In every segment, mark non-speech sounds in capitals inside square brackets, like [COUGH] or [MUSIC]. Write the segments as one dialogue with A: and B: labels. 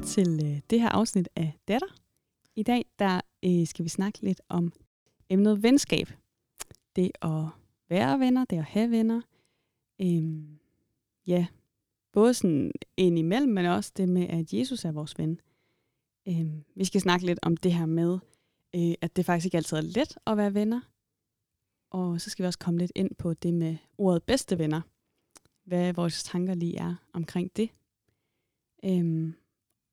A: til øh, det her afsnit af Datter. I dag der øh, skal vi snakke lidt om emnet venskab. Det at være venner, det at have venner. Øhm, ja, både sådan ind imellem, men også det med, at Jesus er vores ven. Øhm, vi skal snakke lidt om det her med, øh, at det faktisk ikke altid er let at være venner. Og så skal vi også komme lidt ind på det med ordet bedste venner. Hvad vores tanker lige er omkring det. Øhm,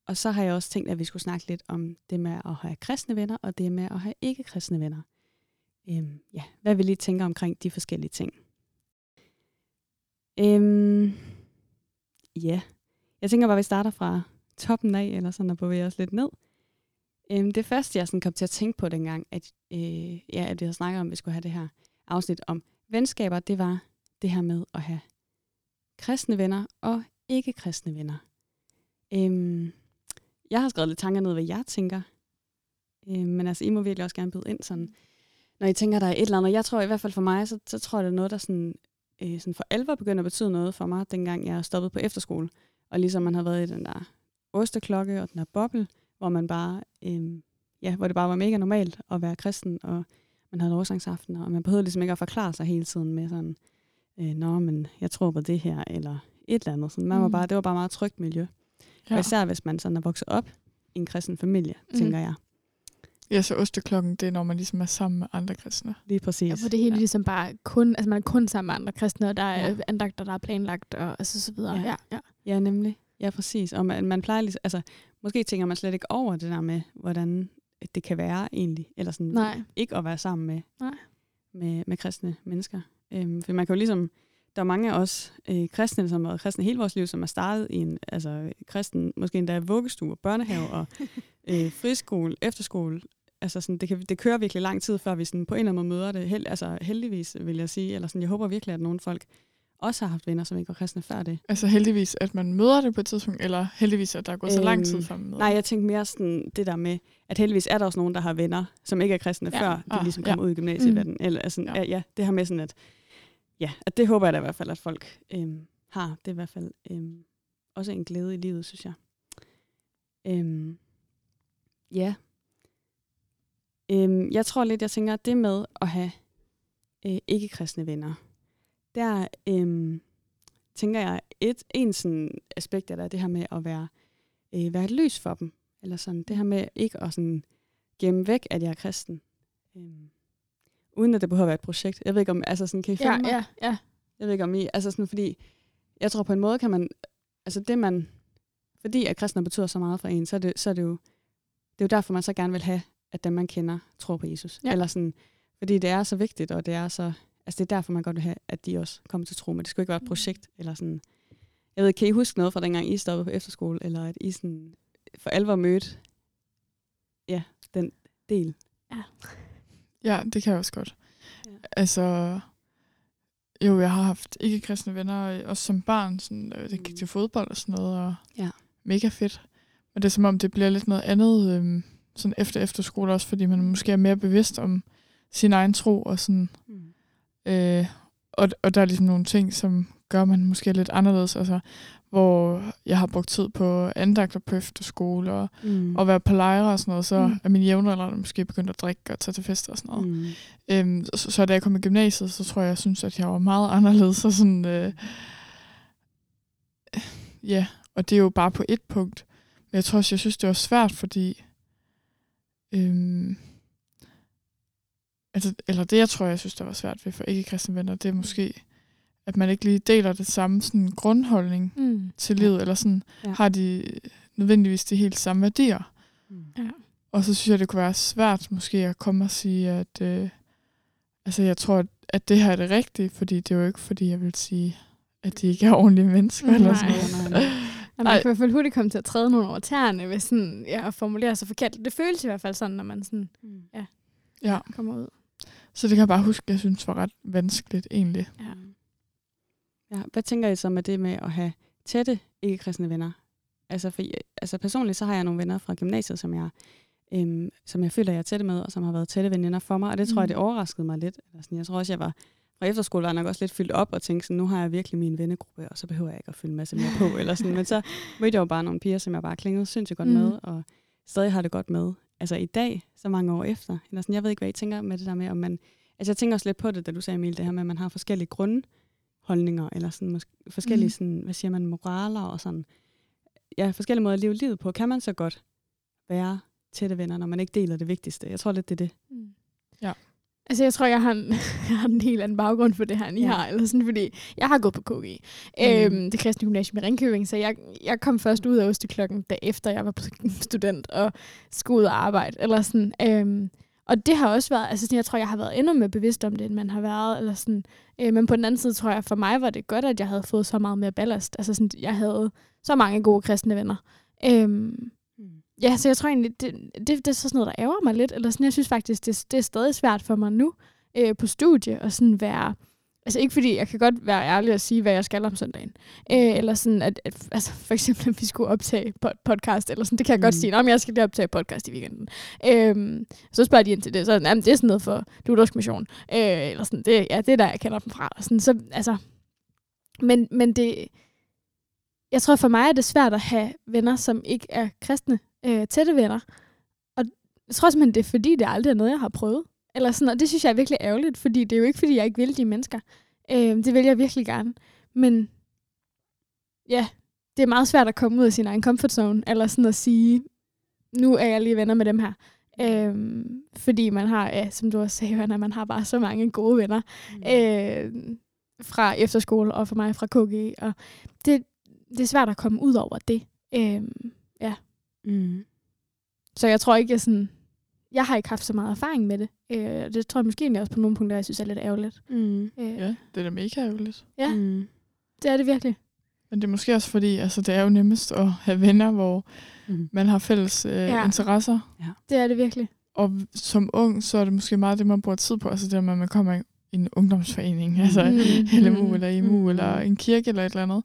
A: og så har jeg også tænkt, at vi skulle snakke lidt om det med at have kristne venner, og det med at have ikke-kristne venner. Øhm, ja, hvad vi lige tænker omkring de forskellige ting. Øhm, ja, jeg tænker bare, at vi starter fra toppen af, eller sådan og bevæger os lidt ned. Øhm, det første, jeg sådan kom til at tænke på dengang, at, øh, ja, at vi havde snakket om, at vi skulle have det her afsnit om venskaber, det var det her med at have kristne venner og ikke-kristne venner. Øhm, jeg har skrevet lidt tanker ned, hvad jeg tænker. Øhm, men altså, I må virkelig også gerne byde ind sådan, når I tænker, der er et eller andet. Jeg tror i hvert fald for mig, så, så tror jeg, det er noget, der sådan, øh, sådan for alvor begynder at betyde noget for mig, dengang jeg stoppede på efterskole. Og ligesom man har været i den der osteklokke og den der boble, hvor man bare, øh, ja, hvor det bare var mega normalt at være kristen, og man havde lovsangsaften, og man behøvede ligesom ikke at forklare sig hele tiden med sådan, øh, nå, men jeg tror på det her, eller et eller andet. Sådan, man var
B: Mm.
A: bare, det var bare meget trygt miljø. Ja. Og især hvis man sådan er vokset op i en kristen familie,
B: Mm.
A: tænker jeg.
C: Ja, så osteklokken, det er, når man ligesom er sammen med andre kristne.
A: Lige præcis.
B: Ja, for det hele ja. ligesom bare kun, altså man er kun sammen med andre kristne, og der er
A: ja.
B: andagter, der er planlagt, og altså så videre.
A: Ja.
B: Ja, ja.
A: Ja, nemlig. Ja, præcis. Og man, man plejer ligesom, altså, måske tænker man slet ikke over det der med, hvordan det kan være egentlig, eller sådan
B: Nej.
A: ikke at være sammen med,
B: Nej.
A: med, med kristne mennesker. Øhm, for man kan jo ligesom, der er mange af os øh, kristne, som har været kristne hele vores liv, som er startet i en altså, kristen, måske endda vuggestue og børnehave og [LAUGHS] øh, friskole, efterskole. Altså sådan, det, kan, det kører virkelig lang tid, før vi sådan på en eller anden måde møder det. Held, altså heldigvis, vil jeg sige. Eller sådan, jeg håber virkelig, at nogle folk også har haft venner, som ikke var kristne før det.
C: Altså heldigvis, at man møder det på et tidspunkt, eller heldigvis, at der er gået så lang tid,
A: Øhm,
C: før man møder
A: Nej, jeg tænkte mere sådan det der med, at heldigvis er der også nogen, der har venner, som ikke er kristne,
B: Ja.
A: ja. før de
C: Ah,
A: ligesom
C: ja.
A: kommer ud i gymnasiet.
B: Mm.
A: Mm. Eller, altså,
C: Ja.
A: ja. ja, det her med sådan, at, ja, at det håber jeg da i hvert fald, at folk øhm, har. Det er i hvert fald øhm, også en glæde i livet, synes jeg. Øhm, ja. Øhm, jeg tror lidt, jeg tænker, at det med at have øh, ikke-kristne venner, der øhm, tænker jeg, et en sådan aspekt af det, er det her med at være, øh, være et lys for dem. Eller sådan, det her med ikke at sådan gemme væk, at jeg er kristen. Øhm, uden at det behøver at være et projekt. Jeg ved ikke om, altså sådan, kan I
B: Ja,
A: mig?
B: ja, ja.
A: Jeg ved ikke om I, altså sådan, fordi jeg tror på en måde kan man, altså det man, fordi at kristne betyder så meget for en, så er det, så er det jo, det er jo derfor, man så gerne vil have, at dem man kender, tror på Jesus.
B: Ja.
A: Eller sådan, fordi det er så vigtigt, og det er så, altså det er derfor, man godt vil have, at de også kommer til tro, men det skal jo ikke være et
B: Mm.
A: projekt, eller sådan, jeg ved, kan I huske noget fra dengang, I stoppede på efterskole, eller at I sådan for alvor mødte, ja, den del?
C: Ja, det kan jeg også godt.
A: Ja.
C: Altså, jo, jeg har haft ikke-kristne venner, også som barn, sådan, øh, det gik
A: Mm.
C: til fodbold og sådan noget, og
A: Ja.
C: mega fedt. Men det er som om, det bliver lidt noget andet, øhm, sådan efter efterskole også, fordi man måske er mere bevidst om sin egen tro, og sådan,
A: Mm.
C: Øh, og, og der er ligesom nogle ting, som gør man måske lidt anderledes. Altså, hvor jeg har brugt tid på andagter på efterskole og,
A: Mm.
C: og være på lejre og sådan noget, så
B: Mm.
C: er mine jævnaldrende måske begyndt at drikke og tage til fester og sådan noget. Mm.
A: Mm.
C: Øhm, så, så da jeg kom i gymnasiet, så tror jeg, jeg synes, at jeg var meget anderledes. Og sådan, øh, ja, og det er jo bare på et punkt. Men jeg tror også, jeg synes, det var svært, fordi... Øhm, altså, eller det, jeg tror, jeg synes, der var svært ved for ikke-kristne venner, det er måske, at man ikke lige deler det samme sådan, grundholdning
B: Mm.
C: til livet, eller sådan,
A: Ja.
C: ja. har de nødvendigvis de helt samme værdier.
A: Mm.
B: Ja.
C: Og så synes jeg, det kunne være svært måske at komme og sige, at øh, altså, jeg tror, at, det her er det rigtige, fordi det er jo ikke, fordi jeg vil sige, at de ikke er ordentlige mennesker. Eller sådan
B: Nej.
C: noget.
A: Nej, nej.
B: Og man kan i hvert fald hurtigt komme til at træde nogle over tæerne, hvis sådan, ja, at formulere sig forkert. Det føles i hvert fald sådan, når man sådan
A: Mm.
C: Ja,
B: kommer ud.
C: så det kan jeg bare huske, jeg synes var ret vanskeligt egentlig.
B: Ja.
A: Ja, hvad tænker I så med det med at have tætte ikke-kristne venner? Altså, for, altså personligt så har jeg nogle venner fra gymnasiet, som jeg, øhm, som jeg føler, jeg er tætte med, og som har været tætte veninder for mig, og det tror jeg,
B: Mm.
A: det overraskede mig lidt. Eller sådan, jeg tror også, jeg var fra efterskole var jeg nok også lidt fyldt op og tænkte sådan, nu har jeg virkelig min vennegruppe, og så behøver jeg ikke at fylde en masse mere på. eller sådan. Men så [LAUGHS] mødte jeg jo bare nogle piger, som jeg bare klingede sindssygt godt
B: Mm.
A: med, og stadig har det godt med. Altså i dag, så mange år efter. Eller sådan, jeg ved ikke, hvad I tænker med det der med, om man... Altså jeg tænker også lidt på det, da du sagde, Emil, det her med, at man har forskellige grundholdninger, eller sådan, måske, forskellige,
C: Mm.
A: sådan, hvad siger man, moraler og sådan. Ja, forskellige måder at leve livet på. Kan man så godt være tætte venner, når man ikke deler det vigtigste? Jeg tror lidt, det er det.
B: Mm.
C: Ja.
B: Altså, jeg tror, jeg har, en, [LAUGHS] jeg har en helt anden baggrund for det her, end I
A: Ja.
B: har. Eller sådan, fordi jeg har gået på KG. Mm. Øhm, det kristne gymnasium i Ringkøbing, så jeg, jeg kom først ud af Osteklokken, da efter jeg var [LAUGHS] student og skulle ud og arbejde. Eller sådan. Øhm, og det har også været, altså sådan, jeg tror, jeg har været endnu mere bevidst om det, end man har været. Eller sådan. Øh, men på den anden side tror jeg, for mig var det godt, at jeg havde fået så meget mere ballast. Altså sådan, jeg havde så mange gode kristne venner. Øhm, Ja, så jeg tror egentlig, det, det, det er så sådan noget, der ærger mig lidt. Eller sådan, jeg synes faktisk, det, det er stadig svært for mig nu øh, på studie at sådan være... Altså ikke fordi, jeg kan godt være ærlig og sige, hvad jeg skal om søndagen. Øh, eller sådan, at, at altså, for eksempel, [LAUGHS] at vi skulle optage pod- podcast, eller sådan, det kan jeg mm. godt sige, om jeg skal lige optage podcast i weekenden. Øh, så spørger de ind til det, så jamen, det er sådan noget for luthersk mission. Øh, eller sådan, det, ja, det er der, jeg kender dem fra. Og sådan, så, altså, men, men det, jeg tror for mig er det svært at have venner, som ikke er kristne, øh, tætte venner. Og jeg tror simpelthen, det er fordi, det aldrig er noget, jeg har prøvet. Eller sådan, og det synes jeg er virkelig ærgerligt, fordi det er jo ikke, fordi jeg ikke vil de mennesker. Øh, det vil jeg virkelig gerne. Men ja, det er meget svært at komme ud af sin egen comfort zone, eller sådan at sige, nu er jeg lige venner med dem her. Øhm, fordi man har, ja, som du også sagde, Johanna, man har bare så mange gode venner øh, fra efterskole og for mig fra KG. Og det, det er svært at komme ud over det. Øhm, ja.
A: Mm.
B: Så jeg tror ikke, jeg sådan... Jeg har ikke haft så meget erfaring med det. Øh, det tror jeg måske egentlig også på nogle punkter, jeg synes er lidt ærgerligt.
A: Mm.
B: Øh,
C: Ja, det er da mega ærgerligt.
B: Ja.
A: Mm.
B: Det er det virkelig.
C: Men det er måske også fordi, altså det er jo nemmest at have venner, hvor
A: Mm.
C: man har fælles øh,
B: Ja.
C: ja. interesser.
B: Det er det virkelig.
C: Og som ung, så er det måske meget det, man bruger tid på. Altså det med, at man kommer i en ungdomsforening, altså
B: Mm. [LAUGHS]
C: LMU
B: Mm.
C: eller IMU
A: Mm.
C: eller en kirke eller et eller andet.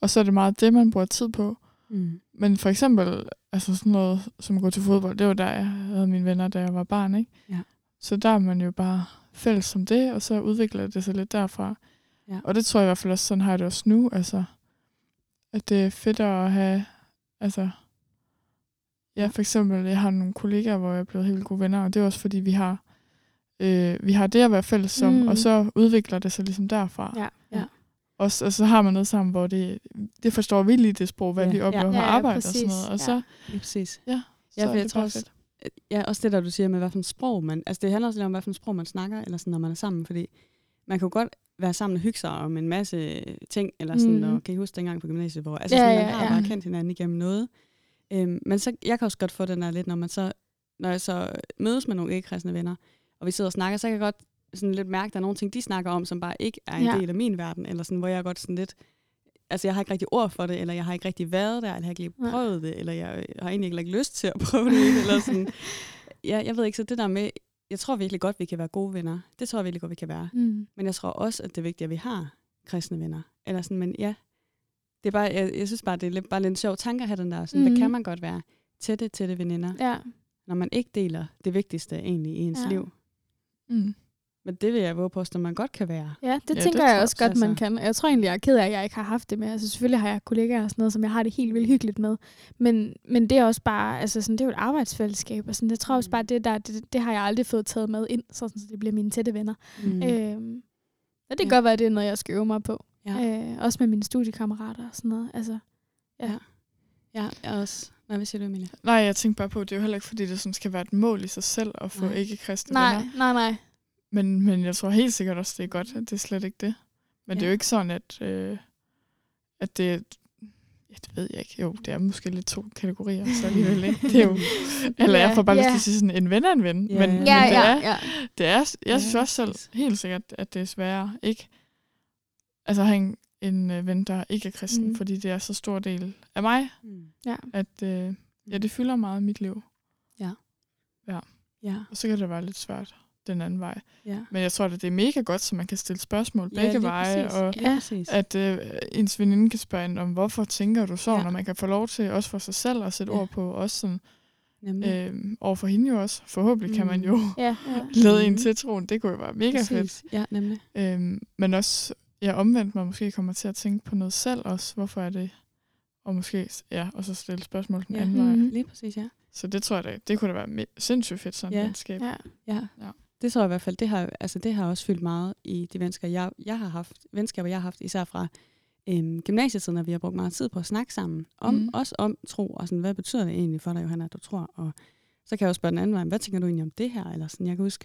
C: Og så er det meget det, man bruger tid på.
A: Mm.
C: Men for eksempel, altså sådan noget som at gå til fodbold, det var der, jeg havde mine venner, da jeg var barn, ikke?
A: Ja.
C: Så der er man jo bare fælles som det, og så udvikler det sig lidt derfra.
A: Ja.
C: Og det tror jeg i hvert fald også, sådan har jeg det også nu, altså, at det er fedt at have, altså, ja, for eksempel, jeg har nogle kollegaer, hvor jeg er blevet helt gode venner, og det er også fordi, vi har, øh, vi har det at være fælles som,
B: mm.
C: og så udvikler det sig ligesom derfra.
B: Ja. ja.
C: Og så, og så har man noget sammen, hvor det, det forstår vi lige det sprog, hvad
A: Ja.
C: vi oplever
A: Ja.
C: ja.
B: Ja, ja,
C: arbejde og sådan noget. Og
B: Ja.
C: så,
A: Ja, præcis.
C: ja,
A: Ja,
C: så
A: for
C: er
A: jeg
C: det
A: tror også,
C: fedt.
A: ja, også det der, du siger med, hvad for en sprog man... Altså, det handler også lidt om, hvad for en sprog man snakker, eller sådan, når man er sammen, fordi man kan jo godt være sammen og hygge sig om en masse ting, eller sådan, mm. og kan I huske dengang på gymnasiet, hvor altså,
B: Ja,
A: sådan,
B: ja,
A: man har
B: ja.
A: bare kendt hinanden igennem noget. Øhm, men så, jeg kan også godt få den der lidt, når man så, når jeg så mødes med nogle ikke-kristne venner, og vi sidder og snakker, så kan jeg godt sådan lidt mærke, at der er nogle ting, de snakker om, som bare ikke er en
B: Ja.
A: del af min verden, eller sådan, hvor jeg godt sådan lidt, altså jeg har ikke rigtig ord for det, eller jeg har ikke rigtig været der, eller jeg har ikke lige prøvet det, eller jeg har egentlig ikke lyst til at prøve det, eller sådan. [LAUGHS] Ja, jeg ved ikke, så det der med, jeg tror virkelig godt, vi kan være gode venner. Det tror jeg virkelig godt, vi kan være.
B: Mm.
A: Men jeg tror også, at det er vigtigt, at vi har kristne venner. Eller sådan, men ja, det er bare, jeg, jeg synes bare, det er lidt, bare lidt en sjov tanke at have den der. Sådan, mm.
B: Mhm.
A: Hvad kan man godt være? Tætte, tætte veninder.
B: Ja.
A: Når man ikke deler det vigtigste egentlig i ens
B: Ja.
A: liv.
C: Mm.
A: Men det vil jeg våge på, at man godt kan være.
B: Ja, det
C: Ja,
B: tænker
C: det
B: jeg også godt, man
A: altså.
B: kan. Jeg tror egentlig, jeg er ked af, at jeg ikke har haft det med. Altså selvfølgelig har jeg kollegaer og sådan noget, som jeg har det helt vildt hyggeligt med. Men, men det er også bare, altså sådan, det er jo et arbejdsfællesskab. Og sådan, jeg tror også bare, det, der, det, det har jeg aldrig fået taget med ind, så sådan, så det bliver mine tætte venner.
A: Mm.
B: Mm. Øhm, og det kan
A: Ja.
B: godt være, det er noget, jeg skal øve mig på.
A: Ja.
B: Øh, også med mine studiekammerater og sådan noget. Altså, ja.
A: Ja. Ja, jeg også. Hvad vil sige du, Emilie?
C: Nej, jeg tænker bare på, at det er jo heller ikke, fordi det sådan skal være et mål i sig selv at få
A: Nej.
C: ikke-kristne
B: Nej,
C: venner.
B: nej, nej.
C: Men, men jeg tror helt sikkert også, det er godt, at det er slet ikke det. Men ja. det er
A: Ja.
C: jo ikke sådan, at, øh, at det. Ja, det ved jeg ikke. Jo, det er måske lidt to kategorier, så alligevel ikke. Det er jo, [LAUGHS] eller jeg får bare lyst til at sige sådan, en ven er en ven.
A: Ja,
C: men,
A: ja.
C: men
B: Ja,
C: det,
B: ja,
C: er,
B: ja.
C: det er, jeg synes
A: Ja,
C: også selv helt sikkert, at det er sværere ikke altså at have en, en øh, ven, der ikke er kristen,
B: Mm.
C: fordi det er så stor del af mig,
A: Mm.
B: ja.
C: at øh, ja, det fylder meget i mit liv.
A: Ja,
C: Og så kan det være lidt svært den anden vej.
A: ja.
C: Men jeg tror, at det er mega godt, så man kan stille spørgsmål
A: Ja,
C: begge
A: lige
C: veje,
A: præcis.
C: og
A: Ja,
B: Ja.
C: at øh, ens veninde kan spørge en om, hvorfor tænker du så,
A: Ja.
C: ja. når man kan få lov til, også for sig selv, at sætte
A: Ja.
C: ord på, også sådan,
A: Nemlig.
C: Øhm, over for hende jo også. Forhåbentlig kan man
A: Mm.
C: jo
B: Ja, [LAUGHS] ja.
C: lede en
A: Mhm.
C: til troen. Det kunne jo være mega fedt.
A: Præcis. Ja, nemlig.
C: Øhm, men også, ja, omvendt, man måske kommer til at tænke på noget selv også. Hvorfor er det? Og måske, ja, og så stille spørgsmål den
A: Ja.
C: anden vej.
B: Mhm.
A: Lige præcis, ja.
C: Så det tror jeg da, det kunne da være sindssygt fedt, sådan
A: Ja.
C: et venskab.
B: ja.
A: Ja.
C: Ja.
A: Det tror jeg i hvert fald, det har, altså det har også fyldt meget i de venskaber, jeg, jeg har haft, venskaber, jeg har haft, især fra øhm, gymnasietiden, at vi har brugt meget tid på at snakke sammen, om, mm. også om tro, og sådan, hvad betyder det egentlig for dig, Johanna, at du tror, og så kan jeg også spørge den anden vej, hvad tænker du egentlig om det her, eller sådan, jeg kan huske,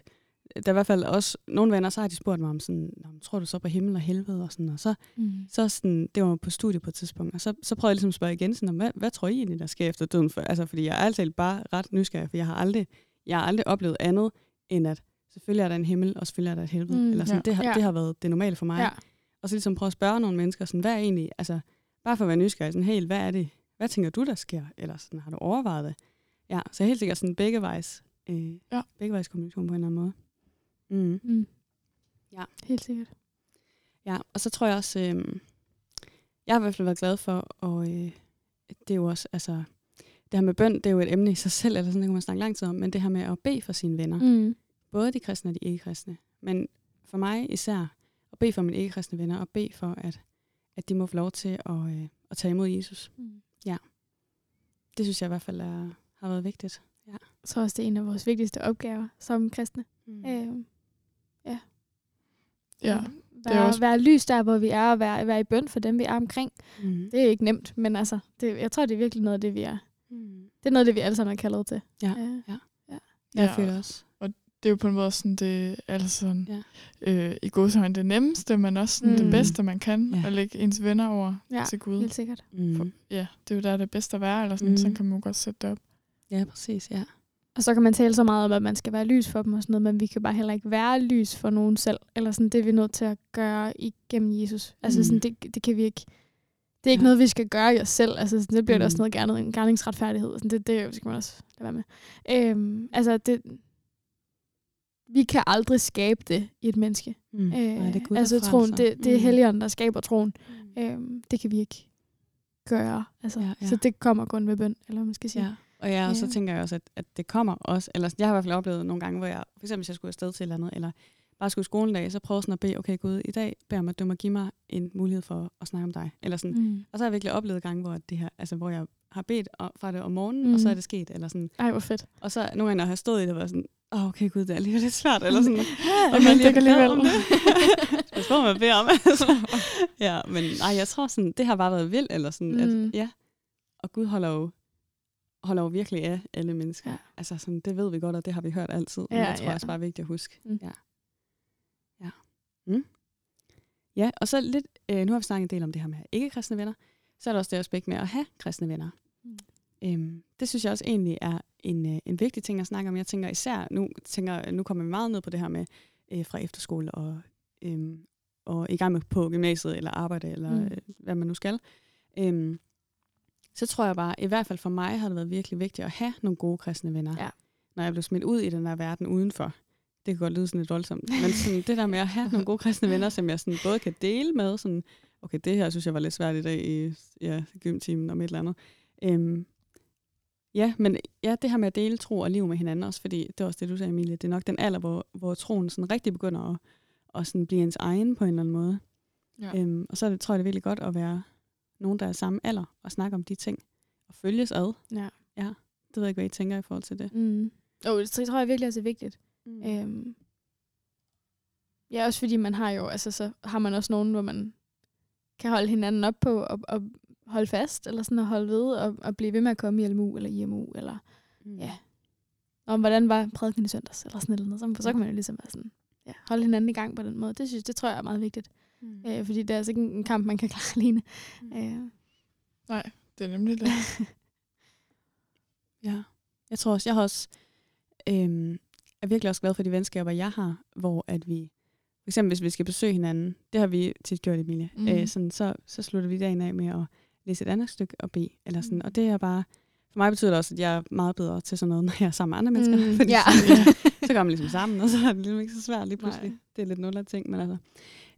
A: der er i hvert fald også nogle venner, så har de spurgt mig om sådan, "Nå, men tror du så på himmel og helvede, og sådan, og så,
B: Mm.
A: så sådan, det var på studie på et tidspunkt, og så, så prøvede jeg ligesom at spørge igen, sådan, hvad, hvad tror I egentlig, der sker efter døden? For, altså, fordi jeg er altid bare ret nysgerrig, for jeg har aldrig, jeg har aldrig oplevet andet, end at selvfølgelig er der en himmel, og selvfølgelig er der et helvede.
B: Mm,
A: eller sådan,
C: ja.
A: det, har,
B: Ja.
A: det har været det normale for mig.
B: Ja.
A: Og så ligesom prøve at spørge nogle mennesker, sådan, hvad er egentlig, altså, bare for at være nysgerrig, sådan, helt, hvad er det, hvad tænker du, der sker? Eller sådan, har du overvejet det? Ja, så helt sikkert sådan beggevejs, øh,
C: Ja.
A: beggevejs kommunikation på en eller anden måde. Mm.
B: Mm.
A: Ja.
B: Helt sikkert.
A: Ja, og så tror jeg også, øh, jeg har i hvert fald været glad for, og øh, det er jo også, altså, det her med bøn, det er jo et emne i sig selv, eller sådan, det kan man snakke lang tid om, men det her med at bede for sine venner,
B: Mm.
A: Både de kristne og de ikke-kristne, men for mig især, at bede for mine ikke-kristne venner, og bede for, at, at de må få lov til at, øh, at tage imod Jesus.
B: Mm.
A: Det synes jeg i hvert fald er, har været vigtigt. Ja.
B: Jeg tror også, det er en af vores vigtigste opgaver som kristne.
A: Mm.
B: Øh,
C: Ja,
B: være,
C: er
B: også... være lys der, hvor vi er, og være, være i bøn for dem, vi er omkring.
A: Mm.
B: Det er ikke nemt, men altså, det, jeg tror, det er virkelig noget af det, vi er.
A: Mm.
B: Det er noget af det, vi alle sammen er kaldet til.
A: Ja.
B: Øh,
A: Jeg
C: Ja.
A: føler også.
C: Det er jo på en måde sådan det, altså sådan,
A: Ja.
C: øh, i godsøjne det nemmeste, men også sådan mm. det bedste, man kan,
A: Ja.
C: at lægge ens venner over
B: Ja,
C: til Gud.
B: helt sikkert.
A: Mm.
C: Ja, det er jo der, det er bedst at være, eller sådan,
A: Mm.
C: sådan kan man jo godt sætte det op.
A: Ja, præcis, ja.
B: Og så kan man tale så meget om, at man skal være lys for dem og sådan noget, men vi kan bare heller ikke være lys for nogen selv. Eller sådan, det er vi nødt til at gøre igennem Jesus. Altså
A: Mm.
B: sådan, det, det kan vi ikke... Det er ikke
A: Ja.
B: noget, vi skal gøre i os selv. Altså, sådan, det bliver mm.
A: Mm.
B: også noget gerning, en gerningsretfærdighed. Sådan, det, det skal man også lade være med. Øhm, altså, det, vi kan aldrig skabe det i et menneske.
A: Mm. Nej, det
B: altså, troen, det, det er
A: Mm.
B: helligånden, der skaber troen.
A: Mm.
B: Øhm, det kan vi ikke gøre. Altså,
A: Ja, ja.
B: Så det kommer kun ved bøn, eller man skal sige.
A: Ja. Og ja, og så
B: Ja.
A: tænker jeg også, at, at det kommer også, eller jeg har i hvert fald oplevet nogle gange, hvor jeg, for eksempel hvis jeg skulle afsted til et eller andet, eller bare skulle i skolen en dag, så prøvede sådan at bede, okay Gud, i dag beder mig, at du må give mig en mulighed for at snakke om dig. Eller sådan.
B: Mm.
A: Og så har jeg virkelig oplevet gange, hvor, det her, altså, hvor jeg har bedt fra det om morgenen, mm. og så
B: Mm.
A: er det sket. Eller sådan.
B: Ej, hvor fedt.
A: Og så nogle gange, når jeg har stået i det, var sådan, åh, oh, okay Gud, det er alligevel lidt svært. Eller sådan,
C: Jeg mente ikke alligevel. [LAUGHS]
A: Jeg tror, man beder om. Altså. ja, men nej, jeg tror sådan, det har bare været vildt, eller sådan, mm. At, ja. Og Gud holder jo, holder jo virkelig af alle mennesker.
B: Ja.
A: Ja. Altså sådan, det ved vi godt, og det har vi hørt altid. Men
B: Ja,
A: jeg tror
B: ja.
A: også bare er vigtigt at huske.
B: Mm.
A: Ja. Ja. Mm. Ja, og så lidt, øh, nu har vi snakket en del om det her med ikke-kristne venner, så er der også det aspekt med at have kristne venner. Øhm, det synes jeg også egentlig er en, øh, en vigtig ting at snakke om. Jeg tænker især, nu, tænker, nu kommer vi meget ned på det her med øh, fra efterskole og, øhm, og i gang med på gymnasiet eller arbejde, eller
B: Mm.
A: øh, hvad man nu skal. Øhm, så tror jeg bare, i hvert fald for mig har det været virkelig vigtigt at have nogle gode kristne venner.
B: Ja.
A: Når jeg blev smidt ud i den her verden udenfor. Det kan godt lyde sådan lidt voldsomt. Men [LAUGHS] sådan, det der med at have nogle gode kristne venner, som jeg sådan både kan dele med, sådan, okay, det her synes jeg var lidt svært i dag i ja, gymtimen om et eller andet. Øhm, ja, men ja, det her med at dele tro og liv med hinanden også, fordi det er også det, du sagde, Emilie, det er nok den alder, hvor, hvor troen sådan rigtig begynder at, at sådan blive ens egen på en eller anden måde.
C: Ja.
A: Øhm, og så er det, tror jeg, det er virkelig godt at være nogen, der er samme alder, og snakke om de ting, og følges ad.
B: Ja.
A: Ja, det ved jeg ikke, hvad I tænker i forhold til det.
B: Mm. Og det tror jeg virkelig også er vigtigt.
A: Mm.
B: Øhm. Ja, også fordi man har jo, altså så har man også nogen, hvor man kan holde hinanden op på og, og holde fast, eller sådan at holde ved og, og blive ved med at komme i LMU eller IMU, eller
A: Mm.
B: ja. om hvordan var prædiken i søndags, eller sådan noget. Så, så kan man jo ligesom være sådan, ja, holde hinanden i gang på den måde. Det synes det tror jeg er meget vigtigt.
A: Mm.
B: Øh, fordi det er altså ikke en kamp, man kan [LAUGHS] klare alene.
A: Mm.
B: Øh,
C: Nej, det er nemlig det. [LAUGHS]
A: Ja, jeg tror også, jeg har også, øhm, er virkelig også glad for de venskaber, jeg har, hvor at vi, for eksempel hvis vi skal besøge hinanden, det har vi tit gjort, Emilie, mm. øh, sådan, så, så slutter vi dagen af med at læse et andet stykke og bede, eller sådan,
B: Mm.
A: og det er bare, for mig betyder det også, at jeg er meget bedre til sådan noget, [LAUGHS] når jeg er sammen med andre mennesker,
B: Mm,
A: fordi
B: ja.
A: sådan, [LAUGHS] så kommer man ligesom sammen, og så er det ligesom ikke så svært lige pludselig.
B: Nej.
A: Det er lidt nul af ting, men altså,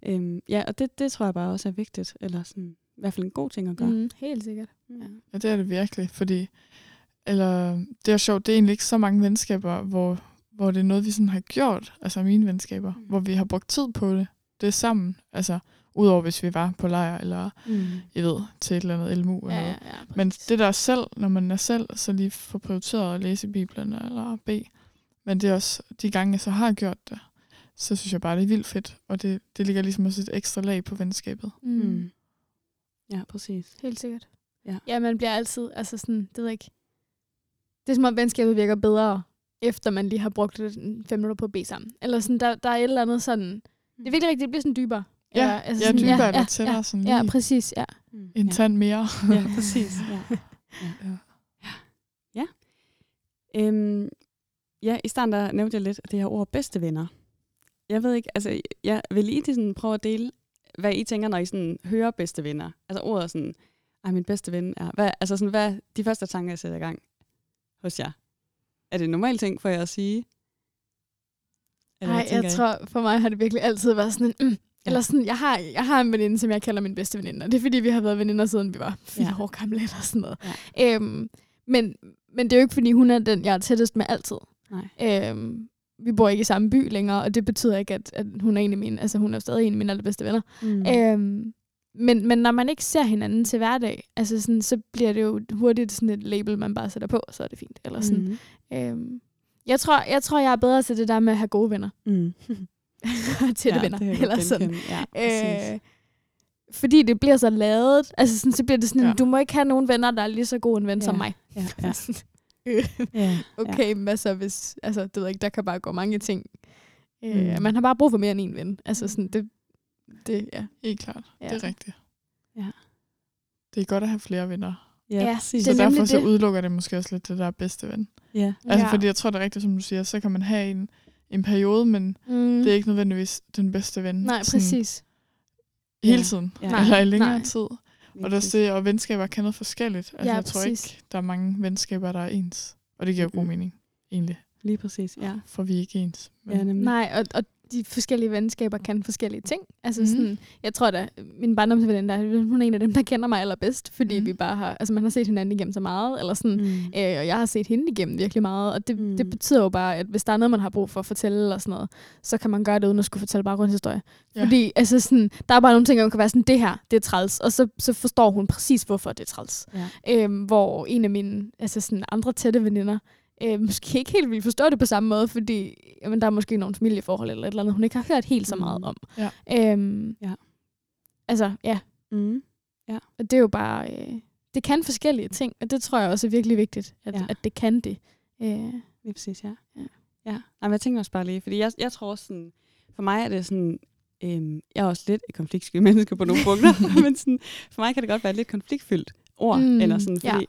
A: øhm, ja, og det, det tror jeg bare også er vigtigt, eller sådan, i hvert fald en god ting at gøre.
B: mm, helt sikkert.
A: Mm.
C: Ja, det er det virkelig, fordi eller det er sjovt, det er egentlig ikke så mange venskaber, hvor, hvor det er noget, vi sådan har gjort, altså mine venskaber,
A: Mm.
C: hvor vi har brugt tid på det. Det er sammen, altså udover hvis vi var på lejr, eller
A: Mm.
C: jeg ved, til et eller andet LMU eller
B: Ja,
C: noget.
B: ja, ja,
C: Men det der er selv, når man er selv, så lige få prioriteret at læse Bibelen eller bede. Men det er også de gange, jeg så har gjort det, så synes jeg bare, det er vildt fedt. Og det, det ligger ligesom også et ekstra lag på venskabet.
B: Mm.
A: Mm. Ja, præcis.
B: Helt sikkert.
A: Ja.
B: ja, man bliver altid, altså sådan, det ved jeg ikke. Det er som om venskabet virker bedre, efter man lige har brugt lidt en fem minutter på at bede sammen. Eller sådan, der, der er et eller andet sådan, det er virkelig rigtigt, det bliver sådan dybere.
C: Ja,
B: Eller, altså
C: ja,
B: sådan,
C: dybere
B: ja,
C: eller
B: ja,
C: tættere,
B: ja,
C: sådan
B: Ja,
C: lige.
B: præcis, ja.
A: Mm.
C: En
A: ja.
C: tand mere.
A: Ja, præcis. Ja. [LAUGHS]
C: Ja.
A: Ja. Øhm, ja, i starten der nævnte jeg lidt det her ord bedste venner. Jeg ved ikke, altså jeg vil lige til sådan prøve at dele, hvad I tænker, når I sådan hører bedste venner. Altså ordet sådan, ej, min bedste ven er, hvad, altså sådan, hvad er de første tanker, jeg sætter i gang hos jer? Er det en normal ting for jer at sige?
B: Nej, jeg
A: I?
B: tror, for mig har det virkelig altid været sådan en, mm, eller sådan, jeg har, jeg har en veninde, som jeg kalder min bedste veninde, og det er fordi, vi har været veninder siden vi var fire
A: Ja.
B: år gamle eller sådan noget. Ja. Øhm, men, men det er jo ikke, fordi hun er den, jeg er tættest med altid.
A: Nej.
B: Øhm, vi bor ikke i samme by længere, og det betyder ikke, at, at hun er en af mine, altså hun er stadig en af mine allerbedste venner.
A: Mm.
B: Mm. Øhm, men, men når man ikke ser hinanden til hverdag, altså sådan, så bliver det jo hurtigt sådan et label, man bare sætter på, så er det fint. Eller sådan.
A: Mm.
B: Øhm, jeg, tror, jeg tror, jeg er bedre til det der med at have gode venner.
A: Mm. [LAUGHS] [LAUGHS]
B: Tætte
A: ja,
B: venner.
A: det
B: eller sådan.
A: Ja, præcis.
B: Øh, fordi det bliver så lavet. Altså sådan, så bliver det sådan,
C: Ja.
B: du må ikke have nogen venner, der er lige så god en ven
A: Ja.
B: som mig.
A: ja, ja, [LAUGHS]
B: Øh,
A: ja, [LAUGHS]
B: okay, ja. hvad så hvis... Altså, det ved jeg ikke, der kan bare gå mange ting. Øh,
A: Mm.
B: Man har bare brug for mere end en ven. Altså sådan, det... det ja.
C: Helt klart.
B: Ja.
C: Det er rigtigt.
A: Ja.
C: Det er godt at have flere venner.
A: ja,
B: Ja,
A: præcis.
C: Så
B: Det er
C: derfor så
B: det.
C: udelukker det måske også lidt det der bedste ven.
A: Ja.
C: Altså
B: ja.
C: fordi jeg tror, det er rigtigt, som du siger, så kan man have en, en periode, men
B: Mm.
C: det er ikke nødvendigvis den bedste ven.
B: Nej,
C: sådan
B: præcis.
C: Hele
A: Ja.
C: tiden.
A: Ja.
C: Ja. Eller i længere
B: Nej.
C: tid. Og der er det, og venskaber kan noget forskelligt. Altså,
B: Ja,
C: jeg tror
B: præcis.
C: ikke, der er mange venskaber, der er ens. Og det giver god mening, egentlig.
A: Lige præcis, ja.
C: For vi er ikke ens. Men,
A: ja nemlig.
B: Nej, og, og de forskellige venskaber kan forskellige ting. Altså
C: Mhm.
B: sådan, jeg tror da, min barndomsveninde, der, hun er en af dem, der kender mig allerbedst, fordi
C: Mhm.
B: vi bare har, altså man har set hinanden igennem så meget, eller sådan,
A: Mm.
B: Øh, og jeg har set hende igennem virkelig meget, og det,
A: Mm.
B: mm. det betyder jo bare, at hvis der er noget, man har brug for at fortælle eller sådan noget, så kan man gøre det uden at skulle fortælle baggrundshistorie.
C: Ja.
B: Fordi altså sådan, der er bare nogle ting, der kan være sådan, det her, det er træls, og så, så forstår hun præcis, hvorfor det er træls.
A: Ja.
B: Øhm, hvor en af mine altså sådan andre tætte veninder, øh, [LAUGHS] måske ikke helt vil forstå det på samme måde, fordi jamen, der er måske nogle familieforhold eller et eller andet, hun ikke har hørt helt så meget
A: Mm.
B: om.
C: Ja.
B: Øhm,
A: Ja.
B: Altså, ja,
A: Mm.
B: og det er jo bare, øh, det kan forskellige ting, og det tror jeg også er virkelig vigtigt, at,
A: Ja.
B: ja. at det kan det. Øh,
A: Lige præcis, ja.
B: Ja.
A: ja. Ej, men jeg tænker også bare lige, fordi jeg, jeg tror også sådan, for mig er det sådan, øhm, jeg er også lidt et konfliktsky [LAUGHS] menneske på nogle punkter, [LAUGHS] men sådan, for mig kan det godt være lidt konfliktfyldt ord, Mm, eller sådan, fordi
B: ja.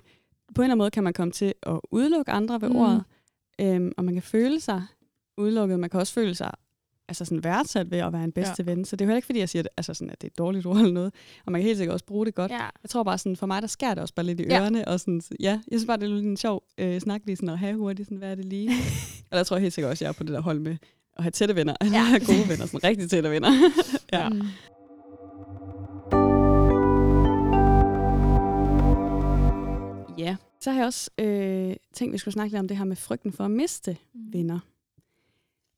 A: På en eller anden måde kan man komme til at udelukke andre ved mm. Ordet, øhm, og man kan føle sig udelukket, man kan også føle sig altså sådan værdsat ved at være en bedste ja. ven. Så det er jo heller ikke, fordi jeg siger, det, altså sådan, at det er et dårligt [LAUGHS] ord eller noget, og man kan helt sikkert også bruge det godt.
B: ja.
A: Jeg tror bare sådan, for mig, der skærer det også bare lidt i
B: Ja.
A: ørerne. Og sådan, så- ja, jeg synes bare, det er lidt en sjov øh, snak lige sådan at have hurtigt, sådan, hvad er det lige? [LAUGHS] og der tror jeg helt sikkert også, at jeg er på det der hold med at have tætte venner, eller
B: Ja.
A: have [LAUGHS] gode venner, sådan rigtig tætte venner. ja.
B: Mm.
A: Ja. Så har jeg også øh, tænkt, vi skulle snakke lidt om det her med frygten for at miste
B: Mm.
A: venner.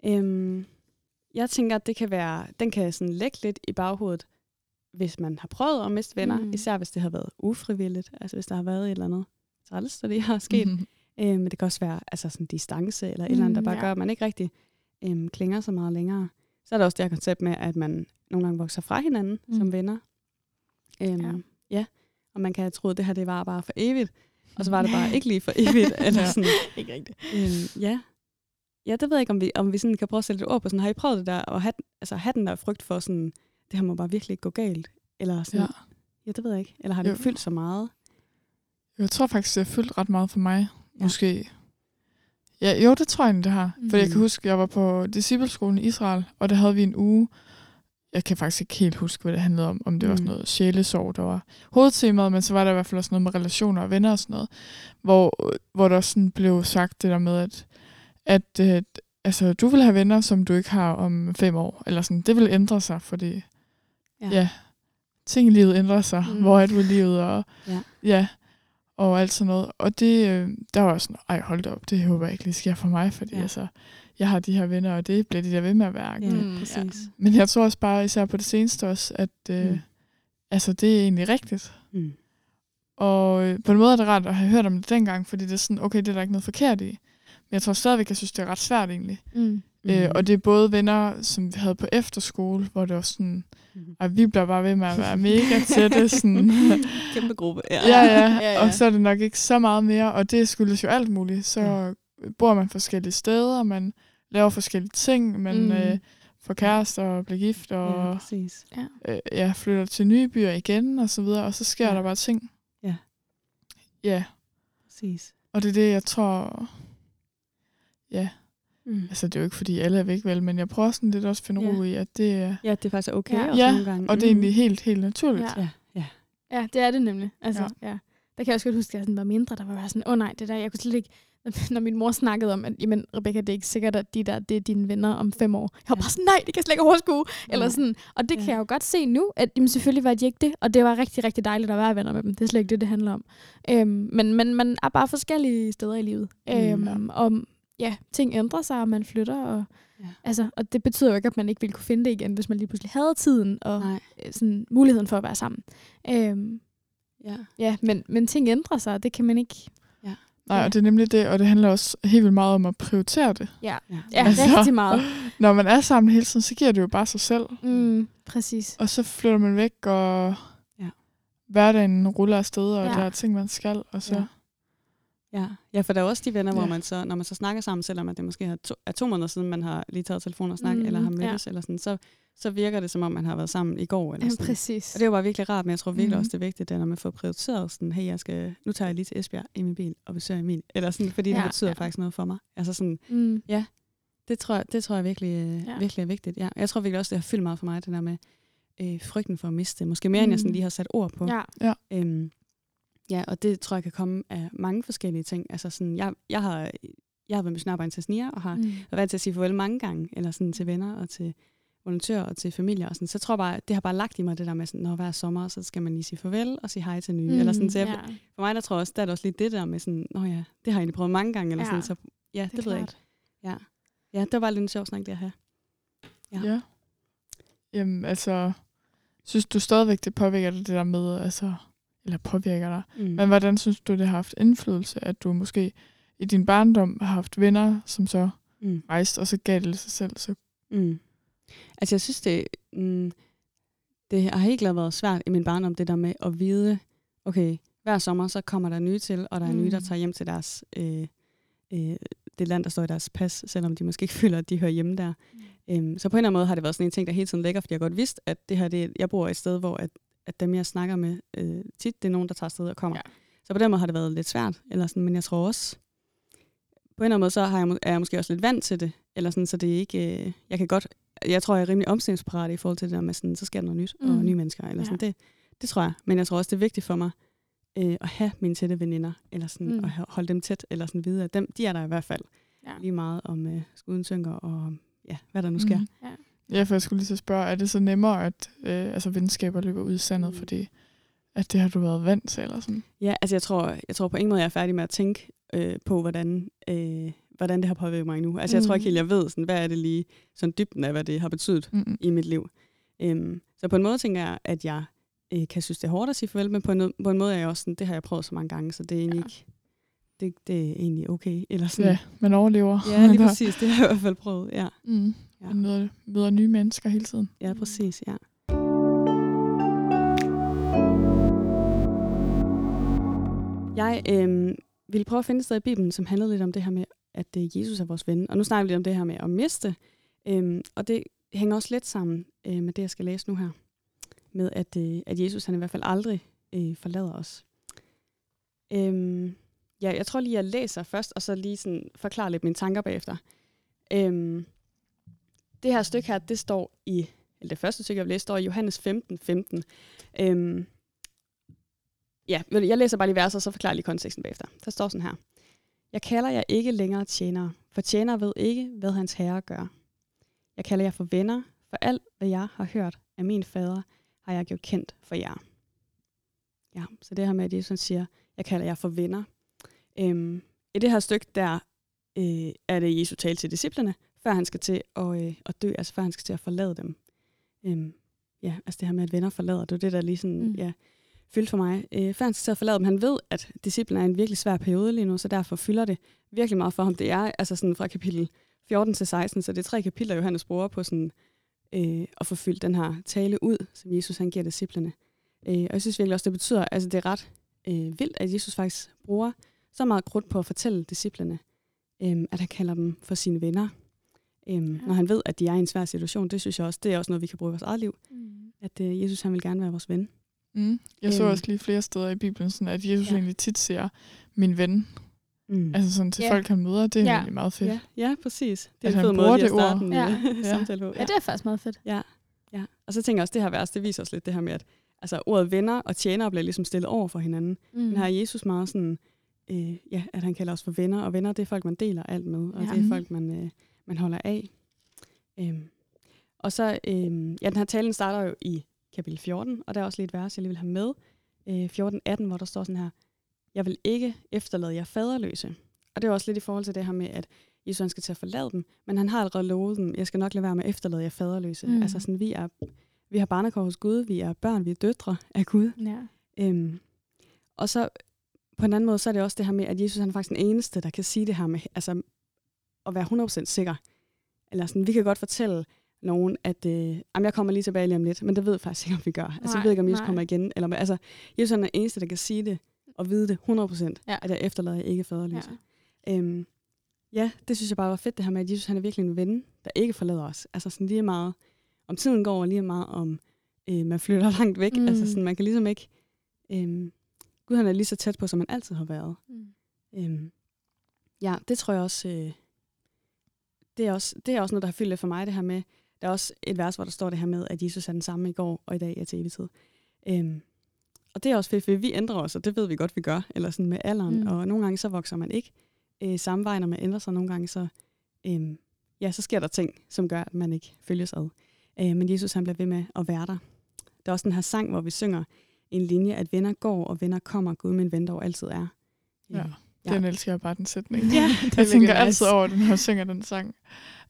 A: Øhm, jeg tænker, at det kan være, den kan sådan lægge lidt i baghovedet, hvis man har prøvet at miste venner, mm.
B: Mm.
A: især hvis det har været ufrivilligt, altså hvis der har været et eller andet træls, der lige har sket.
C: Mhm. [LAUGHS]
A: Øh, men det kan også være altså sådan distance eller et eller andet, der
B: Mm,
A: bare
B: ja.
A: gør, at man ikke rigtig øh, klinger så meget længere. Så er der også det her koncept med, at man nogle gange vokser fra hinanden mm.
B: Mm.
A: som venner. Øhm, ja.
B: Ja.
A: ja. Og man kan have troet, at det her det var bare for evigt. Og så var det bare ikke lige for evigt. [LAUGHS] eller sådan.
B: Ikke rigtigt.
A: Øhm, ja. Ja, det ved jeg ikke, om vi, om vi sådan kan prøve at sætte lidt ord på. Sådan, har I prøvet det der, og have, altså, have den der frygt for sådan, det her må bare virkelig ikke gå galt? Eller sådan,
C: Ja.
A: ja. det ved jeg ikke. Eller har det
C: Jo.
A: fyldt så meget?
C: Jeg tror faktisk, det har fyldt ret meget for mig.
A: Ja.
C: Måske. Ja, jo, det tror jeg, det har. Mm. For jeg kan huske, jeg var på discipleskolen i Israel, og der havde vi en uge. Jeg kan faktisk ikke helt huske, hvad det handlede om. Om det mm. var sådan
A: Mm.
C: noget sjælesorg, der var hovedtemaet, men så var der i hvert fald også noget med relationer og venner og sådan noget. Hvor, hvor der sådan blev sagt det der med, at, at øh, altså, du vil have venner, som du ikke har om fem år. Eller sådan, det vil ændre sig, fordi
A: Ja.
C: ja, ting i livet ændrer sig.
B: Mm.
C: Hvor er du i livet? Og,
A: Ja.
C: ja. og alt sådan noget. Og det, øh, der var sådan, ej hold da op, det håber jeg ikke lige sker for mig, fordi
A: ja.
C: altså, jeg har de her venner, og det bliver de der ved med at være.
A: Ja,
B: Mm,
A: præcis.
C: Men jeg tror også bare, især på det seneste også, at øh,
A: Mm.
C: altså, det er egentlig rigtigt.
A: Mm.
C: Og øh, på en måde er det rart at have hørt om det dengang, fordi det er sådan, okay, det er der ikke noget forkert i. Men jeg tror stadigvæk, jeg synes, det er ret svært egentlig.
B: Mm.
C: Mm. Øh, og det er både venner, som vi havde på efterskole, hvor det var sådan, at vi bliver bare ved med at være mega tætte. [LAUGHS] Sådan.
A: Kæmpe gruppe.
C: ja, ja,
B: Ja, ja.
C: og så er det nok ikke så meget mere, og det skyldes jo alt muligt. Så
A: Ja.
C: bor man forskellige steder, man laver forskellige ting, man
B: Mm.
C: mm. øh, får kærester og bliver gift,
A: Ja,
C: og
A: præcis.
C: øh, ja, flytter til nye byer igen, og så videre, og så sker
A: Ja.
C: ja. der bare ting.
A: Ja.
C: Ja,
A: præcis.
C: og det er det, jeg tror... Ja,
A: Mm.
C: altså det er jo ikke, fordi alle er væk, vel, men jeg prøver sådan lidt også at finde
A: Ja.
C: ro i, at det er...
A: Ja, det er faktisk okay
B: Ja.
A: også
C: Ja,
A: nogle gange.
C: Og det er egentlig helt, helt naturligt.
B: Ja.
A: Ja, ja.
B: Ja, det er det nemlig. Altså, ja.
C: Ja.
B: ja. Der kan jeg også godt huske, at jeg sådan var mindre, der var bare sådan, åh oh, nej, det der, jeg kunne slet ikke, [LAUGHS] når min mor snakkede om, at jamen, Rebecca, det er ikke sikkert, at de der, det er dine venner om fem år. Jeg var
A: Ja.
B: bare sådan, nej, det kan jeg slet ikke overskue. Eller
A: Nej.
B: sådan. Og det
A: Ja.
B: kan jeg jo godt se nu, at jamen, selvfølgelig var de ikke det, og det var rigtig, rigtig dejligt at være venner med dem. Det er slet ikke det, det handler om. Øhm, men, men man er bare forskellige steder i livet.
A: Mm,
B: Øhm, og ja, ting ændrer sig, og man flytter, og,
A: Ja.
B: altså, og det betyder jo ikke, at man ikke ville kunne finde det igen, hvis man lige pludselig havde tiden og
A: Nej.
B: øh, sådan, muligheden for at være sammen. Øhm,
A: Ja.
B: Ja, men, men ting ændrer sig, og det kan man ikke...
C: Nej,
B: Ja.
C: og det er nemlig det, og det handler også helt vildt meget om at prioritere det.
B: Ja,
A: Ja.
B: ja
C: Altså.
B: rigtig meget. [LAUGHS]
C: Når man er sammen hele tiden, så giver det jo bare sig selv.
B: Mm, præcis.
C: Og så flytter man væk, og
A: Ja.
C: hverdagen ruller afsted, og
B: ja.
C: der er ting, man skal. Og så,
A: Ja.
C: Ja.
A: Ja. ja, for der er også de venner, hvor
C: Ja.
A: man så, når man så snakker sammen, selvom at det måske er to, er to måneder siden, man har lige taget telefon og snakket,
B: Mm,
A: mm, eller har
B: ja.
A: mødtes, eller sådan, så, så virker det, som om man har været sammen i går. Eller
B: Ja,
A: sådan.
B: præcis.
A: Og det er jo bare virkelig rart, men jeg tror virkelig
C: Mhm.
A: også, det er vigtigt, det er, når man får prioriteret sådan, hey, jeg skal, nu tager jeg lige til Esbjerg i min bil og besøger Emil. Eller sådan, fordi ja,
B: Ja,
A: det betyder
B: ja.
A: ja. faktisk noget for mig. Altså sådan,
B: Mm.
A: det tror, jeg, det tror jeg virkelig, øh,
B: Ja.
A: ja. virkelig er vigtigt. Ja. Jeg tror virkelig også, det har fyldt meget for mig, det der med øh, frygten for at miste. Måske mere, mm. end jeg sådan
B: Mm.
A: lige har sat ord på.
B: Ja.
A: Øhm, ja, og det tror jeg kan komme af mange forskellige ting. Altså sådan, jeg, jeg har jeg har været missionær til SNIA, og har
B: Mm.
A: været vant til at sige farvel mange gange, eller sådan til venner og til volontører og til familier. Og sådan. Så jeg tror bare, det har bare lagt i mig det der med, sådan, når hver sommer, så skal man lige sige farvel og sige hej til nye. Mm, eller sådan, så jeg,
B: ja,
A: For mig der tror jeg også, der er det også lidt det der med sådan, nå ja, det har jeg egentlig prøvet mange gange. Eller
B: Ja,
A: sådan, så ja, det,
B: det,
A: ved jeg ikke. Ja. ja, det var bare lidt en sjov snak, det at have. Ja.
C: ja. Jamen, altså, synes du stadigvæk, det påvirker dig, det der med, altså, eller påvirker dig,
A: Mm.
C: Men hvordan synes du, det har haft indflydelse, at du måske i din barndom har haft venner, som så
A: Mm.
C: rejste, og så gav det sig selv? Så,
A: Mm. Altså jeg synes, det, mm, det har helt klart været svært i min barndom, det der med at vide, okay, hver sommer så kommer der nye til, og der er nye, der
B: Mm.
A: tager hjem til deres, øh, øh, det land, der står i deres pas, selvom de måske ikke [LAUGHS] føler, at de hører hjemme der. Mm. Øhm, så på en eller anden måde har det været sådan en ting, der hele tiden ligger, fordi jeg godt vidste, at det her, det, jeg bor et sted, hvor at, at dem, jeg snakker med øh, tit, det er nogen, der tager afsted og kommer.
B: Ja.
A: Ja. Så på den måde har det været lidt svært, eller sådan, men jeg tror også, på en eller anden måde, så har jeg, er jeg måske også lidt vant til det, eller sådan, så det er ikke, øh, jeg kan godt, jeg tror, jeg er rimelig omstillingsparat i forhold til det der med, sådan, så sker der noget nyt, mm.
B: Mm.
A: og nye mennesker, eller sådan, det, det tror jeg. Men jeg tror også, det er vigtigt for mig, øh, at have mine tætte veninder, eller sådan,
B: Mm.
A: mm. at holde dem tæt, eller sådan vide, at dem, de er der i hvert fald
B: Ja.
A: lige meget om øh, skuden synker, og ja, hvad der nu sker.
C: Mhm.
B: Ja.
C: For jeg skulle lige så spørge, er det så nemmere, at øh, altså, venskaber løber ud i sandet,
A: Mm.
C: fordi at det har du været vant til, eller sådan?
A: Ja, altså jeg tror, jeg tror på ingen måde, jeg er færdig med at tænke øh, på, hvordan, øh, hvordan det har påvirket mig nu. Altså jeg tror ikke
B: Mm.
A: helt, jeg ved, sådan, hvad er det lige, sådan dybden af, hvad det har betydet
C: Mm-mm.
A: i mit liv. Øhm, så på en måde tænker jeg, at jeg øh, kan synes, det er hårdt at sige farvel, men på en, på en måde er jeg også sådan, det har jeg prøvet så mange gange, så det er egentlig
B: Ja.
A: ikke, det, det er egentlig okay. Eller sådan.
C: Ja, man overlever.
A: ja, lige [LAUGHS] præcis. Det har jeg i hvert fald prøvet. Ja,
C: Mm.
A: Ja.
C: Man møder, møder nye mennesker hele tiden.
A: ja præcis. Ja. Jeg øh, ville prøve at finde et sted i Bibelen, som handlede lidt om det her med, at øh, Jesus er vores ven. Og nu snakker vi lidt om det her med at miste. Øh, og det hænger også lidt sammen øh, med det, jeg skal læse nu her. Med at, øh, at Jesus han i hvert fald aldrig øh, forlader os. Øh, ja, jeg tror lige, jeg læser først, og så lige sådan forklare lidt mine tanker bagefter. Øh, det her stykke her, det står i, eller det første stykke, jeg læste, står i Johannes 15, 15. Øhm, ja, jeg læser bare lige verset, og så forklarer jeg lige konteksten bagefter. Der står sådan her. Jeg kalder jer ikke længere tjenere, for tjenere ved ikke, hvad hans herre gør. Jeg kalder jer for venner, for alt, hvad jeg har hørt af min fader, har jeg gjort kendt for jer. Ja, så det her med, at Jesus siger, jeg kalder jer for venner. Øhm, I det her stykke, der øh, er det Jesus tale til disciplerne, før han skal til at, øh, at dø, altså før han skal til at forlade dem. Øhm, ja, altså det her med, at venner forlader, det er det, der lige sådan,
B: Mm.
A: ja, fyldt for mig. Øh, før han skal til at forlade dem, han ved, at disciplerne er en virkelig svær periode lige nu, så derfor fylder det virkelig meget for ham. Det er altså sådan fra kapitel 14 til 16, så det er tre kapitler, Johannes bruger på sådan, øh, at få fyldt den her tale ud, som Jesus han giver disciplerne. Øh, og jeg synes virkelig også, det betyder, altså det er ret øh, vildt, at Jesus faktisk bruger så meget krudt på at fortælle disciplerne, øh, at han kalder dem for sine venner. Øh,
B: Ja.
A: Når han ved, at de er i en svær situation, det synes jeg også, det er også noget, vi kan bruge i vores eget liv.
B: Mm.
A: At øh, Jesus han vil gerne være vores ven.
C: Mm. Jeg så
A: Øhm.
C: også lige flere steder i Bibelen, sådan at Jesus
A: Ja.
C: ja. egentlig tit siger, min ven,
A: Mm.
C: altså sådan til
B: Ja.
C: ja. folk, han møder, det er
B: Ja.
C: ja. egentlig meget fedt.
A: ja, ja, præcis. Det er
C: At
A: en
C: han
A: fed
C: bruger
A: måde lige at
C: ord.
A: starte en
B: Ja.
A: ja.
C: Ja. [LAUGHS]
A: samtale på.
B: Ja, det er faktisk meget fedt.
A: Ja, ja. Og så tænker jeg også, det her vers, det viser os lidt det her med, at altså, ordet venner og tjenere bliver ligesom stillet over for hinanden.
B: Mm.
A: Men her er Jesus meget sådan, øh, ja, at han kalder os for venner, og venner, det er folk, man deler alt med, og
B: Ja.
A: ja. det er folk, man, øh, man holder af. Øhm. Og så, øh, ja, den her talen starter jo i kapitel 14, og der er også lige et vers, jeg lige vil have med. Øh, 14.18, hvor der står sådan her, jeg vil ikke efterlade jer faderløse. Og det er også lidt i forhold til det her med, at Jesus han skal til at forlade dem, men han har allerede lovet dem, jeg skal nok lade være med at efterlade jer faderløse.
B: Mm.
A: Altså sådan, vi er, vi har barnekår hos Gud, vi er børn, vi er døtre af Gud.
B: Ja.
A: Øhm, og så på en anden måde, så er det også det her med, at Jesus han er faktisk den eneste, der kan sige det her med altså, at være 100% sikker. Eller sådan, vi kan godt fortælle nogen, at øh, jamen, jeg kommer lige tilbage lige om lidt, men det ved jeg faktisk ikke, om vi gør. altså,
B: Nej,
A: jeg ved ikke, om Jesus
B: nej.
A: kommer igen. Eller, altså, Jesus er den eneste, der kan sige det og vide det 100%,
B: Ja.
A: at jeg efterlader jer ikke faderløse. Ja. Øhm, ja, det synes jeg bare var fedt, det her med, at Jesus han er virkelig en ven, der ikke forlader os. Altså sådan lige meget, om tiden går, og lige meget om øh, man flytter [LAUGHS] langt væk.
B: Mm.
A: Altså sådan, man kan ligesom ikke... Øhm, Gud han er lige så tæt på, som han altid har været.
B: Mm.
A: Øhm, ja, det tror jeg også... Øh, det, er også det er også noget, der har fyldt lidt for mig, det her med... Der er også et vers, hvor der står det her med, at Jesus er den samme i går og i dag er til evig tid. Øhm, og det er også fedt, for vi ændrer os, og det ved vi godt, vi gør, eller sådan med alderen.
B: Mm.
A: Og nogle gange så vokser man ikke øh, samme vej, når man ændrer sig. Nogle gange så, øhm, ja, så sker der ting, som gør, at man ikke følges ad. Øh, men Jesus han bliver ved med at være der. Der er også den her sang, hvor vi synger en linje, at venner går, og venner kommer, Gud min ven dog altid er.
C: Ja.
A: Øhm,
C: Den elsker jeg bare, den sætning. [LAUGHS]
A: Ja,
C: jeg tænker
B: nice.
C: altid over den, når jeg synger den sang.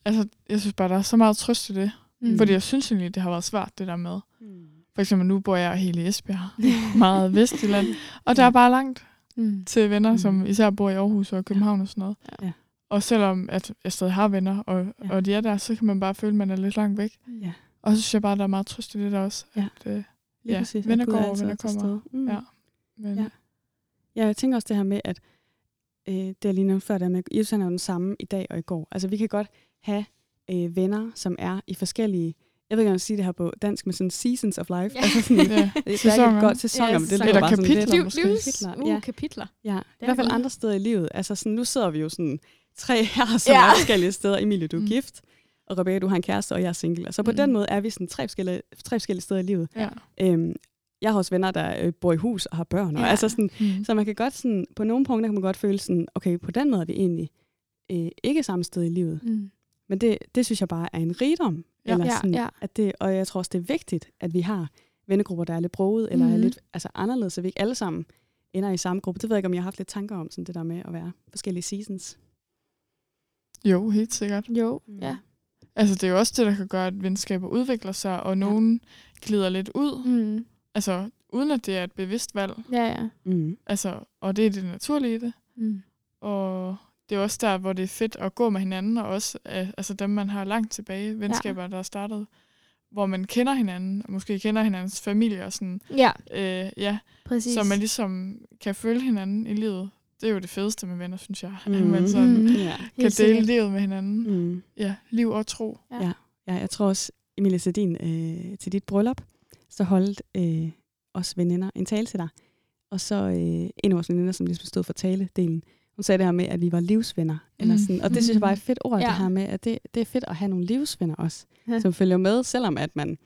C: Altså, jeg synes bare, der er så meget trøst i det.
B: Mm.
C: Fordi jeg synes egentlig, det har været svært, det der med.
A: Mm.
C: For eksempel, nu bor jeg helt i Esbjerg, [LAUGHS] meget Vestjylland. Og der er bare langt
B: Mm.
C: til venner,
A: Mm.
C: som især bor i Aarhus og København og sådan noget.
A: Ja.
C: Og selvom at jeg stadig har venner, og,
A: Ja.
C: og de er der, så kan man bare føle, at man er lidt langt væk.
A: Ja,
C: Og så synes jeg bare, der er meget trøst i det der også.
A: Ja.
C: At, øh,
A: lige
C: Ja,
A: præcis. at
C: venner går, og venner
A: er
C: kommer.
A: Mm.
C: Ja. men,
A: Ja. Ja, jeg tænker også det her med, at øh, det jeg lige nævnte før, det her med, Jesus han er jo den samme i dag og i går. Altså vi kan godt have øh, venner, som er i forskellige, jeg ved ikke, om jeg sige det her på dansk, men sådan seasons of life.
B: Ja.
A: Altså sådan,
C: ja. [LAUGHS]
A: det er ikke godt sæsoner,
B: Ja,
A: men det lyder bare sådan
C: kapitler.
A: lidt.
B: Liv,
A: Kapitler,
B: uh,
A: ja.
B: kapitler.
A: Ja, i
B: er
A: hvert fald andre steder i livet. Altså sådan, nu sidder vi jo sådan tre [LAUGHS] her, som
B: Ja.
A: er forskellige steder. Emilie, du er
C: Mm.
A: gift, og Rebecca, du har en kæreste, og jeg er single. Altså på
B: Mm.
A: den måde er vi sådan tre forskellige, tre forskellige steder i livet.
C: Ja.
A: Øhm, jeg har også venner, der øh, bor i hus og har børn. Og
B: Ja.
A: altså sådan,
C: Mm.
A: så man kan godt sådan, på nogle punkter kan man godt føle sådan, okay, på den måde er vi egentlig øh, ikke samme sted i livet.
B: Mm.
A: Men det, det synes jeg bare er en rigdom.
C: Ja.
A: Eller
B: Ja,
A: sådan,
B: ja.
A: At det, og jeg tror også, det er vigtigt, at vi har vennegrupper, der er lidt broget, eller er
B: Mhm.
A: lidt altså, anderledes, så vi ikke alle sammen ender i samme gruppe. Det ved jeg ikke, om jeg har haft lidt tanker om, sådan det der med at være forskellige seasons.
C: Jo, helt sikkert.
B: Jo,
A: Mm.
B: ja.
C: Altså, det er jo også det, der kan gøre, at venskaber udvikler sig, og nogen glider lidt ud.
B: Mm.
C: Altså, uden at det er et bevidst valg.
B: Ja, ja.
A: Mm.
C: Altså, og det er det naturlige i det.
B: Mm.
C: Og det er også der, hvor det er fedt at gå med hinanden, og også altså dem, man har langt tilbage, venskaber, ja. der er startet, hvor man kender hinanden, og måske kender hinandens familie og sådan,
B: Ja,
C: øh, ja,
B: præcis.
C: så man ligesom kan følge hinanden i livet. Det er jo det fedeste med venner, synes jeg.
A: Mm.
C: Mm. Man sådan
B: Mm.
A: Ja.
C: kan dele
B: sikkert.
C: livet med hinanden.
A: Mm.
C: Ja, liv og tro.
A: Ja, jeg tror også, Emilie Sedin, øh, til dit bryllup, så holdt øh, os veninder en tale til dig. Og så øh, en af vores veninder, som ligesom stod for taledelen, hun sagde det her med, at vi var livsvenner. Eller
C: Mm.
A: sådan. Og det synes jeg bare er et fedt ord, ja. Det her med, at det, det er fedt at have nogle livsvenner også,
B: Ja.
A: som følger med, selvom at man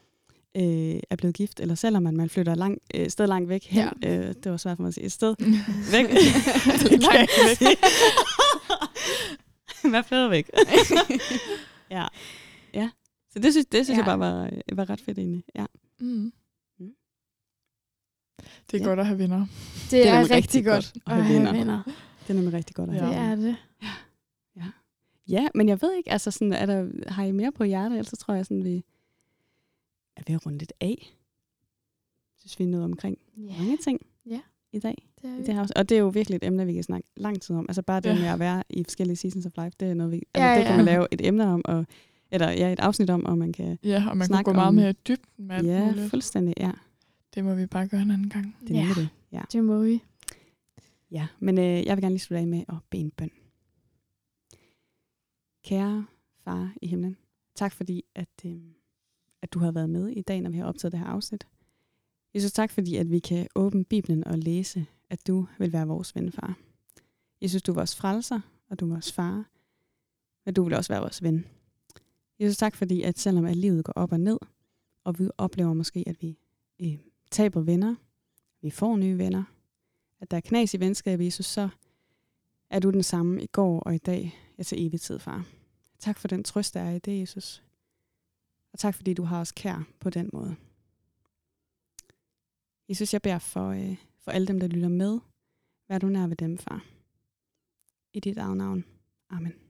A: øh, er blevet gift, eller selvom at man flytter lang, øh, sted langt væk hen. Ja. Øh, det var svært for mig at sige. Et sted [LAUGHS] væk.
C: Langt [LAUGHS] væk. [LAUGHS]
A: Hvad flytter væk? ja. ja. Så det synes, det synes
B: ja.
A: jeg bare var, var ret fedt egentlig. Ja.
C: Mm. Det er
A: Ja.
C: ja. godt at have venner.
B: Det,
A: Det er
B: er, rigtig
A: rigtig
B: godt
A: godt
B: at
A: at have venner.
B: venner.
A: Det er nemlig rigtig godt at
C: Ja.
A: have.
B: Det er det.
A: Ja, men jeg ved ikke, altså sådan, er der, har I mere på hjertet, ellers så tror jeg sådan, vi er ved at runde lidt af. Synes, vi er nået omkring
B: Ja,
A: mange ting
B: Ja.
A: i dag.
B: det er
A: det her, og det er jo virkelig et emne, vi kan snakke lang tid om. Altså bare det
C: Ja.
A: med at være i forskellige seasons of life, det er noget, vi, altså,
B: Ja,
A: det kan
B: ja.
A: man lave et emne om, og, eller ja, et afsnit om, og man kan,
C: Ja, og man kunne gå meget
A: om-
C: mere dybden med
A: ja,
C: muligt.
A: fuldstændig, ja,
C: Det må vi bare gøre en anden gang.
A: det er
B: ja,
A: det. Ja.
B: det må vi.
A: Ja, men øh, jeg vil gerne lige slutte af med at bede en bøn. Kære far i himlen, tak fordi, at, øh, at du har været med i dag, når vi har optaget det her afsnit. Jesus, tak fordi, at vi kan åbne Bibelen og læse, at du vil være vores ven, far. Jesus, du er vores frelser, og du er vores far, men du vil også være vores ven. Jesus, tak fordi, at selvom at livet går op og ned, og vi oplever måske, at vi øh, taber venner, vi får nye venner, at der er knas i venskabet, Jesus, så er du den samme i går og i dag, ja til evig tid, far. Tak for den trøst, der er i det, Jesus. Og tak fordi du har os kær på den måde. Jesus, jeg beder for, øh, for alle dem, der lytter med. Vær du nær ved dem, far. I dit eget navn. Amen.